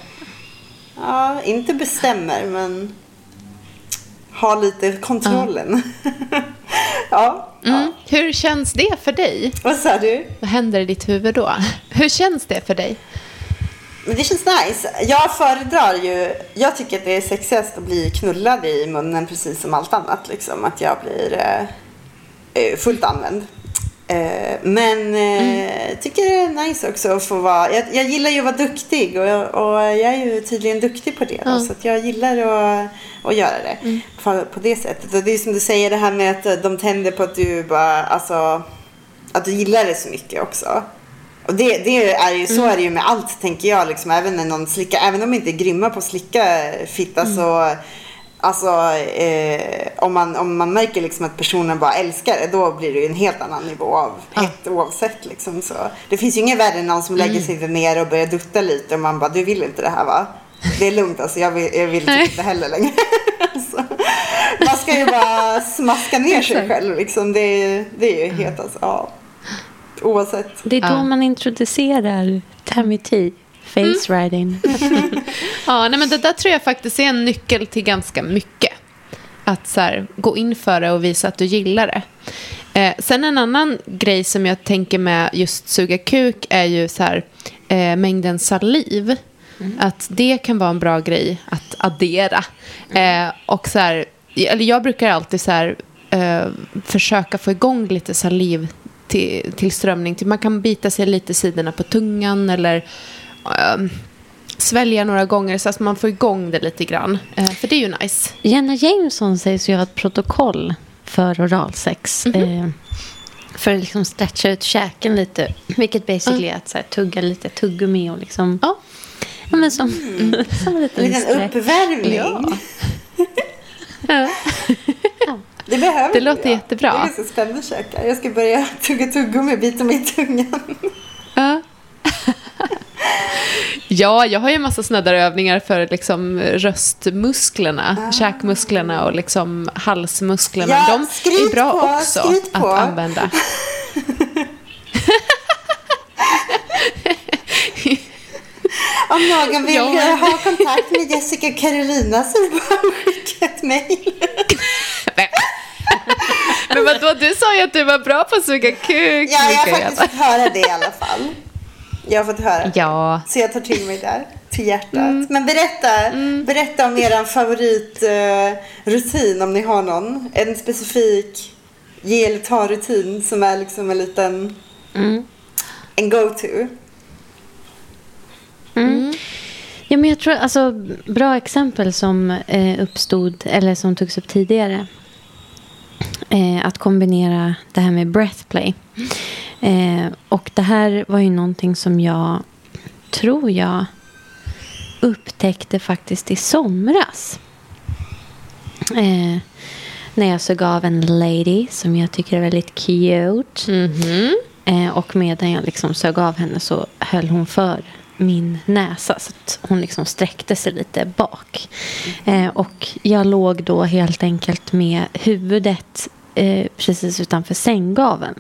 ja, inte bestämmer men har lite kontrollen. ja. Mm. Hur känns det för dig? Vad sa du? Vad händer i ditt huvud då? Hur känns det för dig? Men det känns nice. Jag föredrar ju, jag tycker att det är sexigast att bli knullad i munnen precis som allt annat. Liksom. Att jag blir eh, eh, fullt använd. Eh, men eh, tycker det är nice också att få vara, jag, jag gillar ju att vara duktig och jag, och jag är ju tydligen duktig på det. Då, Ja. Så att jag gillar att, att göra det på, på det sättet. Och det är som du säger det här med att de tänder på att du bara, alltså, att du gillar det så mycket också. Och det, det är ju, så är det ju med allt tänker jag. Liksom, även när någon slickar, även om de inte är grymma på att slicka fitta så Alltså eh, om, man, om man märker liksom att personen bara älskar det då blir det ju en helt annan nivå av hett oavsett. Liksom, så. Det finns ju ingen värre än någon som lägger sig ner och börjar dutta lite och man bara du vill inte det här va? Det är lugnt alltså jag vill, jag vill typ inte heller längre. alltså, man ska ju bara smaska ner sig själv liksom. Det, är- det är ju helt alltså. Ja. Oavsett. Det är då Ja. man introducerar Tammy T. Face riding. Ja, nej, men det där tror jag faktiskt är en nyckel till ganska mycket. Att så här, gå in för det och visa att du gillar det. Eh, sen en annan grej som jag tänker med just suga kuk är ju så här, eh, mängden saliv. Att det kan vara en bra grej att addera. Eh, och så här, eller jag brukar alltid så här, eh, försöka få igång lite saliv till, till strömning. Typ man kan bita sig lite sidorna på tungan eller ehm, svälja några gånger så att man får igång det lite grann. Eh, för det är ju nice. Jenna Jameson sägs ju ha ett protokoll för oralsex. eh, för att liksom stretcha ut käken lite. Vilket basically är att så här, tugga lite tuggummi och liksom... Ja. Ja, men som, som en En liten liten stretch. uppvärmning. Ja. Det behöver Det låter ja. jättebra. Det är ganska spännande käkar. Jag ska börja tugga tuggummi och bita mig i tungan. Ja. ja, jag har ju en massa snöddarövningar för liksom röstmusklerna, käkmusklerna och liksom halsmusklerna. Ja, De är bra på, också skryt på. att använda. Om någon vill Ja. ha kontakt med Jessica Carolina så är det bara att skicka ett mejl. Men vadå, du sa ju att du var bra på att suga kuk. Ja, jag har faktiskt fått höra det i alla fall. Jag har fått höra det. Ja, Så jag tar till mig där, till hjärtat. Mm. Men berätta, berätta om er favoritrutin, eh, om ni har någon. En specifik ge eller ta-rutin som är liksom en liten, Mm. en go-to. Ja, men jag tror, alltså, bra exempel som eh, uppstod, eller som togs upp tidigare. Eh, att kombinera det här med breathplay. Eh, och det här var ju någonting som jag tror jag upptäckte faktiskt i somras. Eh, när jag såg av en lady som jag tycker är väldigt cute. Mhm. Eh, och medan jag liksom sög av henne så höll hon för min näsa så att hon liksom sträckte sig lite bak. Eh, och jag låg då helt enkelt med huvudet eh, precis utanför sänggaveln.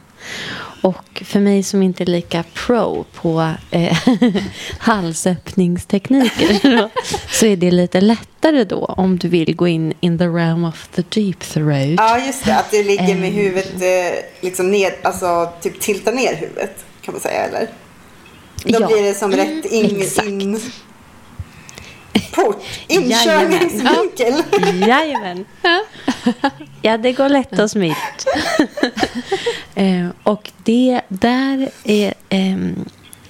Och för mig som inte är lika pro på eh, halsöppningstekniker så, så är det lite lättare då om du vill gå in in the realm of the deep throat. Ja, just det. Att du ligger med Eh. huvudet eh, liksom ner, alltså typ tilta ner huvudet kan man säga, eller? Då Ja. blir det som rätt in, exakt. in port, inkörningsvinkel. Jajamän. Ja, det går lätt och smidigt. eh, och det där är... ehm,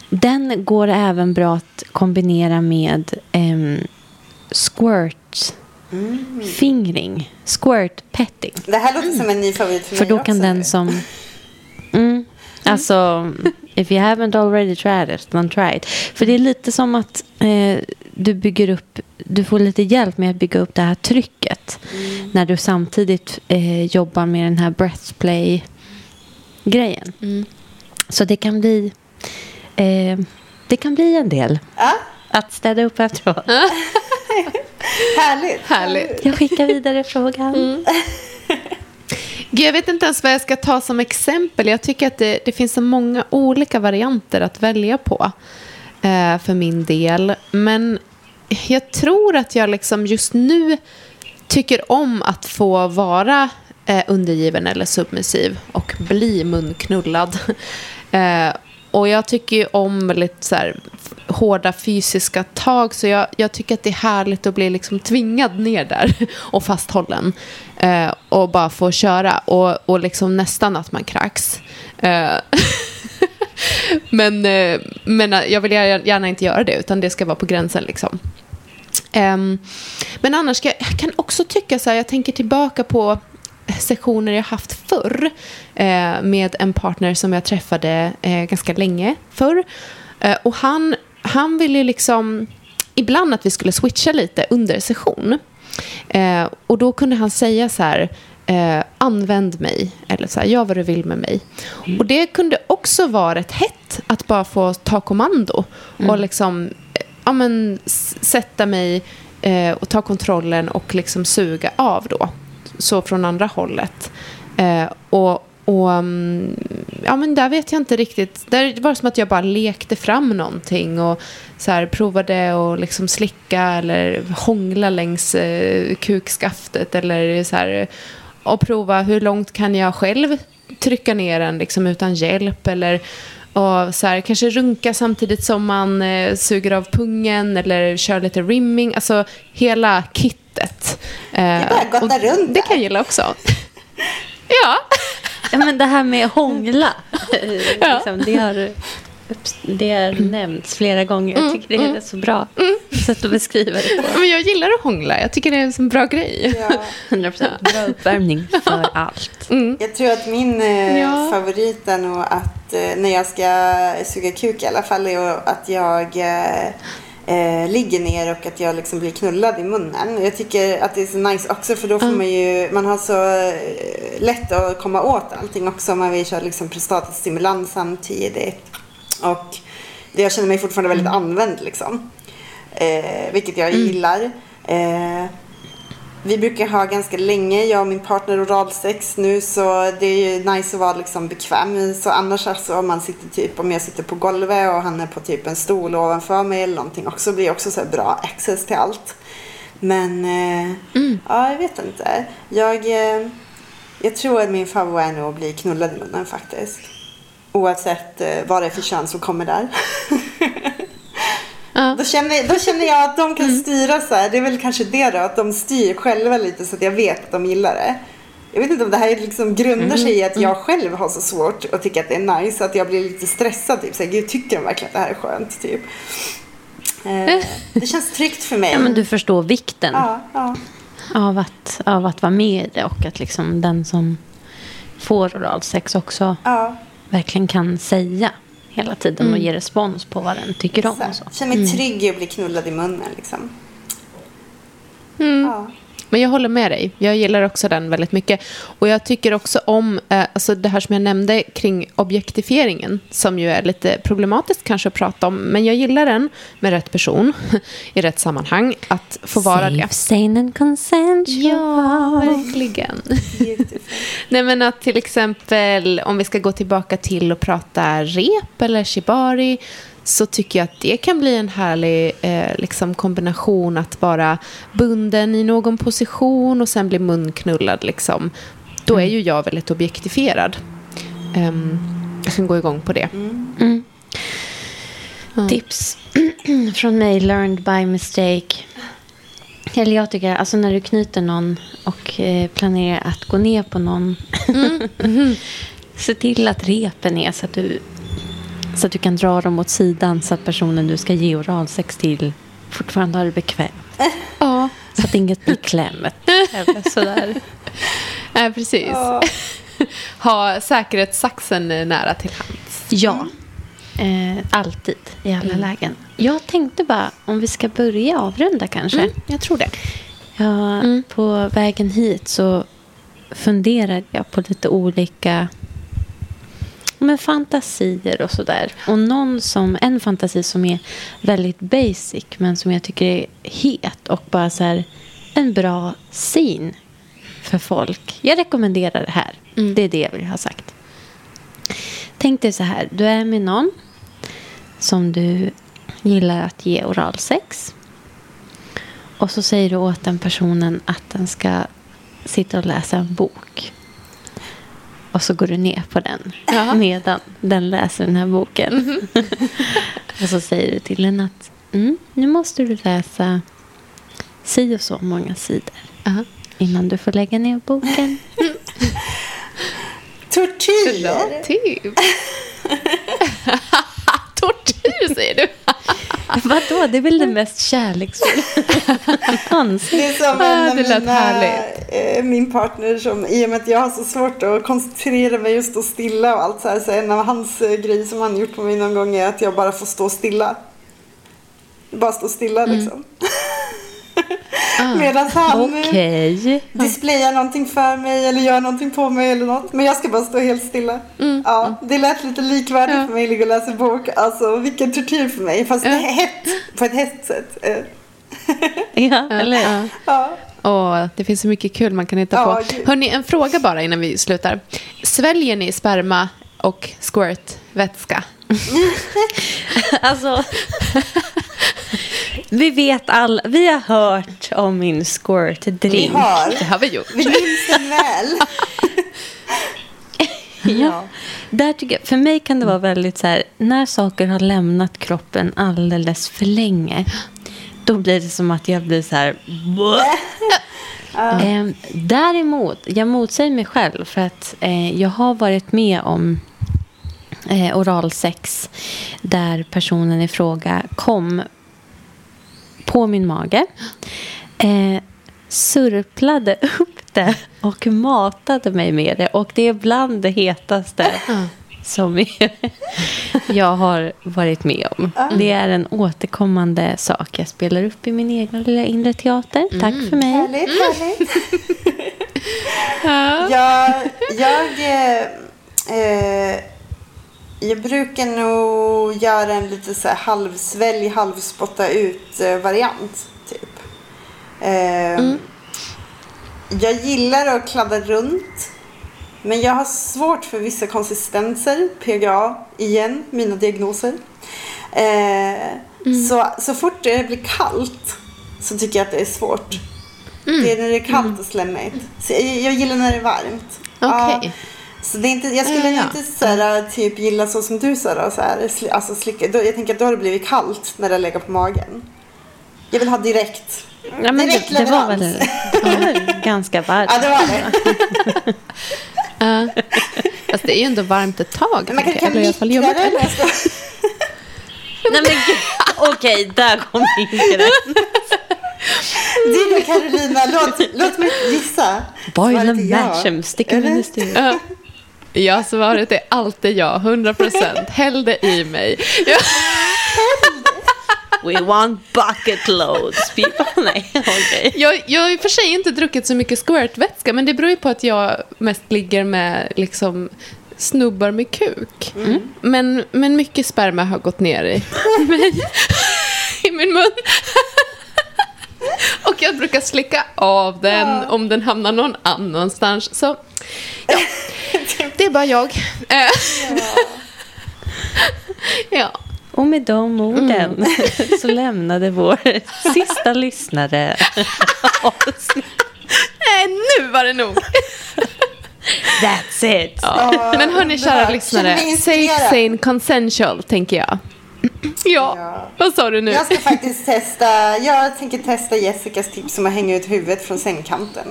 den går även bra att kombinera med um, squirt fingring. Squirt petting. Det här låter som en ny favorit för, För mig då kan också. den som... Mm, alltså, if you haven't already tried it, then try it. För det är lite som att eh, du bygger upp... Du får lite hjälp med att bygga upp det här trycket. När du samtidigt eh, jobbar med den här breathplay-grejen. Mm. Så det kan bli... Eh, det kan bli en del. Ja, Att städa upp efteråt. härligt. Härligt. Jag skickar vidare frågan. Gud, jag vet inte ens vad jag ska ta som exempel. Jag tycker att det, det finns så många olika varianter att välja på eh, för min del. Men jag tror att jag liksom just nu tycker om att få vara eh, undergiven eller submissiv och bli munknullad. Eh, och jag tycker ju om väldigt så här hårda fysiska tag så jag, jag tycker att det är härligt att bli liksom tvingad ner där och fasthållen eh, och bara få köra och, och liksom nästan att man kräks. Eh, men, eh, men eh, jag vill gärna, inte göra det utan det ska vara på gränsen liksom. Ehm, men annars ska, jag kan också tycka så här, jag tänker tillbaka på sessioner jag haft förr eh, med en partner som jag träffade eh, ganska länge förr. Eh, och han, han ville ju liksom ibland att vi skulle switcha lite under session. Eh, och då kunde han säga så här, eh, använd mig, eller så här, gör vad du vill med mig. Och det kunde också vara rätt hett att bara få ta kommando och liksom eh, ja, men, sätta mig eh, och ta kontrollen och liksom suga av då. Så från andra hållet. Eh, och och mm, ja, men där vet jag inte riktigt. Där var det som att jag bara lekte fram någonting och så här, provade att liksom slicka eller hångla längs eh, kukskaftet eller så här, och prova hur långt kan jag själv trycka ner den liksom, utan hjälp eller och så här, kanske runka samtidigt som man eh, suger av pungen eller kör lite rimming. Alltså hela kittet. Eh, Det är bara gotta och runt Det kan jag gilla också. ja. Ja, men det här med hångla. Ja. liksom, det, har, det har nämnts flera gånger. Jag tycker det är ett så bra sätt att beskriva det på. Men jag gillar att hångla. Jag tycker det är en sån bra grej. Ja. 100% bra uppvärmning för allt. Jag tror att min eh, Ja. favorit är nog att eh, när jag ska suga kuk i alla fall är ju att jag eh, eh, ligger ner och att jag liksom blir knullad i munnen. Jag tycker att det är så nice också för då får man ju, man har så eh, lätt att komma åt allting också man vill köra liksom prostatastimulans samtidigt. Och det, jag känner mig fortfarande väldigt använd liksom. Eh, vilket jag gillar. Eh, vi brukar ha ganska länge, jag och min partner oralsex nu så det är ju nice att vara liksom bekväm. Så annars alltså om man sitter typ, om jag sitter på golvet och han är på typ en stol ovanför mig eller någonting också blir också så bra access till allt. Men eh, ja, jag vet inte. Jag, eh, jag tror att min favorit är nog att bli knullad i munnen faktiskt. Oavsett eh, vad det är för kön som kommer där. Ja. Då känner, då känner jag att de kan styra så här. Det är väl kanske det då, att de styr själva lite så att jag vet att de gillar det. Jag vet inte om det här liksom grundar sig i att jag själv har så svårt att tycka att det är nice. Att jag blir lite stressad. Typ. Så här, Gud, tycker de verkligen att det här är skönt? Typ. Eh, det känns tryggt för mig. Ja, men du förstår vikten ja, ja. av, att, av att vara med i det och att liksom den som får oralsex också ja. verkligen kan säga hela tiden och ge respons på vad den tycker om. Så, Och så. Känner mig trygg i att bli knullad i munnen. Liksom. Mm. Ja. Men jag håller med dig. Jag gillar också den väldigt mycket. Och jag tycker också om eh, alltså det här som jag nämnde kring objektifieringen, som ju är lite problematiskt kanske att prata om. Men jag gillar den med rätt person, i rätt sammanhang, att få vara Safe, det. sane and consensual. Ja, verkligen. Nej, men att till exempel, om vi ska gå tillbaka till att prata rep eller shibari, så tycker jag att det kan bli en härlig eh, liksom kombination att vara bunden i någon position och sen bli munknullad. Liksom. Då är ju jag väldigt objektifierad. Um, jag kan gå igång på det. Mm. Tips från mig, learned by mistake. Eller jag tycker, alltså när du knyter någon och eh, planerar att gå ner på någon. se till att repen är så att du så att du kan dra dem åt sidan så att personen du ska ge oralsex till fortfarande har det bekvämt. Ja, Så att inget blir klämmet. Eller sådär. eh, precis. Ja. Ha säkerhetssaxen nära till hands. Ja, eh, alltid i alla lägen. Jag tänkte bara om vi ska börja avrunda kanske. Mm, jag tror det. Ja, På vägen hit så funderade jag på lite olika men fantasier och sådär. Och någon som, en fantasi som är väldigt basic men som jag tycker är het och bara så här en bra scene för folk. Jag rekommenderar det här. Det är det jag vill ha sagt. Tänk dig så här, du är med någon som du gillar att ge oralsex. Och så säger du åt den personen att den ska sitta och läsa en bok. Och så går du ner på den Ja. medan den läser den här boken. och så säger du till den att mm, nu måste du läsa si och så många sidor Aha. innan du får lägga ner boken. Tortyr! Tortyr säger du. Vadå? Det är väl det mest kärleksfulla någonsin. Det är som Ah, en av mina, härligt. eh, min partner som, i och med att jag har så svårt att koncentrera mig och stå stilla och allt så här, så en av hans eh, grejer som han gjort på mig någon gång är att jag bara får stå stilla. Bara stå stilla Mm. liksom. Medan han Okej. displayar någonting för mig eller gör någonting på mig eller något. Men jag ska bara stå helt stilla. Ja, det lät lite likvärdigt Mm. Ja. för mig att ligga och läsa bok. Alltså vilken tortyr för mig. Fast Ja. hett. På ett hett sätt. Eh, Ja, eller Ja. Ja. Åh, det finns så mycket kul man kan hitta Ja, på. gud. Hörni, en fråga bara innan vi slutar. Sväljer ni sperma och squirt-vätska? Alltså, vi vet alla, vi har hört om min Vi squirt-drink. har. Det har vi gjort. Vi minns den väl. Ja. Där tycker jag, för mig kan det vara väldigt så här, när saker har lämnat kroppen alldeles för länge, då blir det som att jag blir så här... Eh, däremot, jag motsäger mig själv för att eh, jag har varit med om eh, oralsex där personen i fråga kom på min mage, eh, surplade upp det och matade mig med det. Och det är bland det hetaste som jag har varit med om. Det är en återkommande sak jag spelar upp i min egna lilla inre teater. Tack för mig. Härligt, härligt. jag, jag, eh, eh, jag brukar nog göra en lite så här halvsvälj, halvspotta ut eh, variant. Typ. Eh, Jag gillar att kladda runt. Men jag har svårt för vissa konsistenser. PGA, igen, mina diagnoser. Eh, så, så fort det blir kallt så tycker jag att det är svårt. Det är när det är kallt och slemmigt. Så jag, jag gillar när det är varmt. Ja, Okej. Så det är inte, jag skulle Ja, inte så här, typ gilla så som du sa då, så här, sli, alltså slicka. Då, jag tänker att då har det blivit kallt när det legat på magen. Jag vill ha direkt. Ja, men direkt det, leverans. det var väl ganska varmt. Ja, det var det. Ja. Fast det är ju ändå varmt ett tag. Men man kan fall mikra det. vet. eller? Nej, men gud. Okej, där kom min gräns. Du då Carolina, låt, låt mig gissa. Boil Svaret and är ja. Ja. Ja, svaret är alltid ja. 100 procent. Häll det i mig. Ja. We want bucket loads, people. Nej, okej. Jag, jag har i och för sig inte druckit så mycket squirtvätska, men det beror ju på att jag mest ligger med liksom snubbar med kuk. Men, men mycket sperma har gått ner i, i min mun. Och jag brukar slicka av den om den hamnar någon annanstans. Så ja, det är bara jag. Ja. Och med de orden så lämnade vår sista lyssnare oss. Nej, nu var det nog. That's it. Ja. Men hörni, kära lyssnare. Safe, sane, consensual, tänker jag. Ja, Ja. vad sa du nu? Jag ska faktiskt testa, jag tänker testa Jessicas tips om att hänga ut huvudet från sängkanten.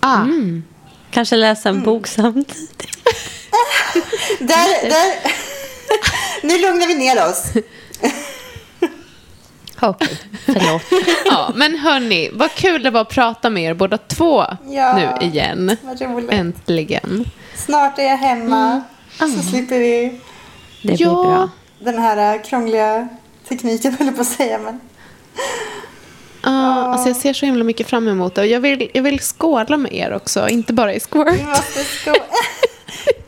Ah, Kanske läsa en bok samtidigt. Där, där. nu lugnar vi ner oss. Okej, förlåt. ja, men hörni, vad kul det var att prata med er båda två Ja. nu igen. Äntligen. Snart är jag hemma. Så slipper vi Det blir Ja. bra. den här äh, krångliga tekniken, höll jag på att säga. Men... Ah, alltså jag ser så himla mycket fram emot det. Och jag vill, jag vill skåla med er också, inte bara i squirt.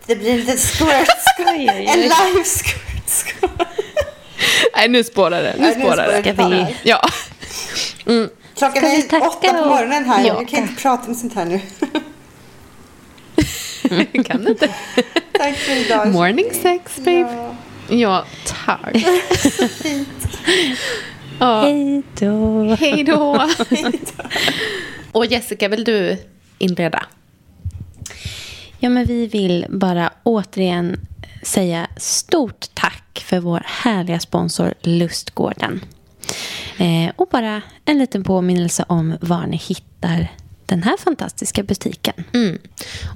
Det blir en liten squirt. En live squirt. Nej, nu spårar det. Nu spårar det. Ska vi... Ja. Klockan Ska vi är åtta på morgonen här. Ja. Jag kan inte prata om sånt här nu. kan du inte? Tack för idag. Morning sex, babe. Ja, Ja, tack. Ja. Hej då. Hej då. Och Jessica, vill du inleda? Ja, men vi vill bara återigen säga stort tack för vår härliga sponsor Lustgården. Eh, och bara en liten påminnelse om var ni hittar den här fantastiska butiken. Mm.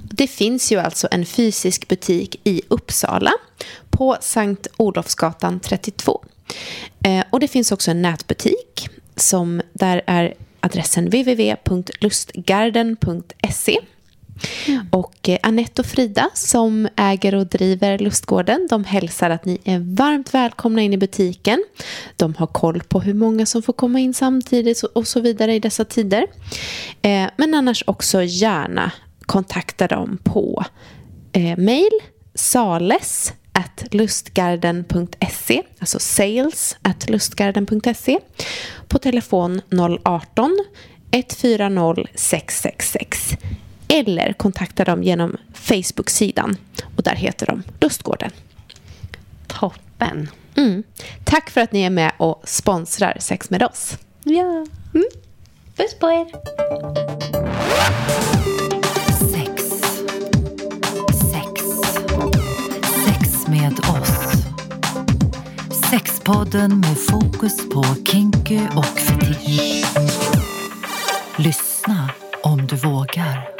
Det finns ju alltså en fysisk butik i Uppsala på Sankt Olofsgatan 32. Eh, och det finns också en nätbutik som där är adressen www.lustgarden.se. Och eh, Anette och Frida som äger och driver Lustgården de hälsar att ni är varmt välkomna in i butiken. De har koll på hur många som får komma in samtidigt och så vidare i dessa tider. Eh, men annars också gärna kontakta dem på eh, mail sales at lustgarden.se alltså sales at lustgarden.se på telefon 018 140 666 eller kontakta dem genom Facebook-sidan och där heter de Lustgården. Toppen. Mm. Tack för att ni är med och sponsrar Sex med oss. Ja. Mm. Puss på er. Sex med oss. Sexpodden med fokus på kinky och fetisch. Lyssna om du vågar.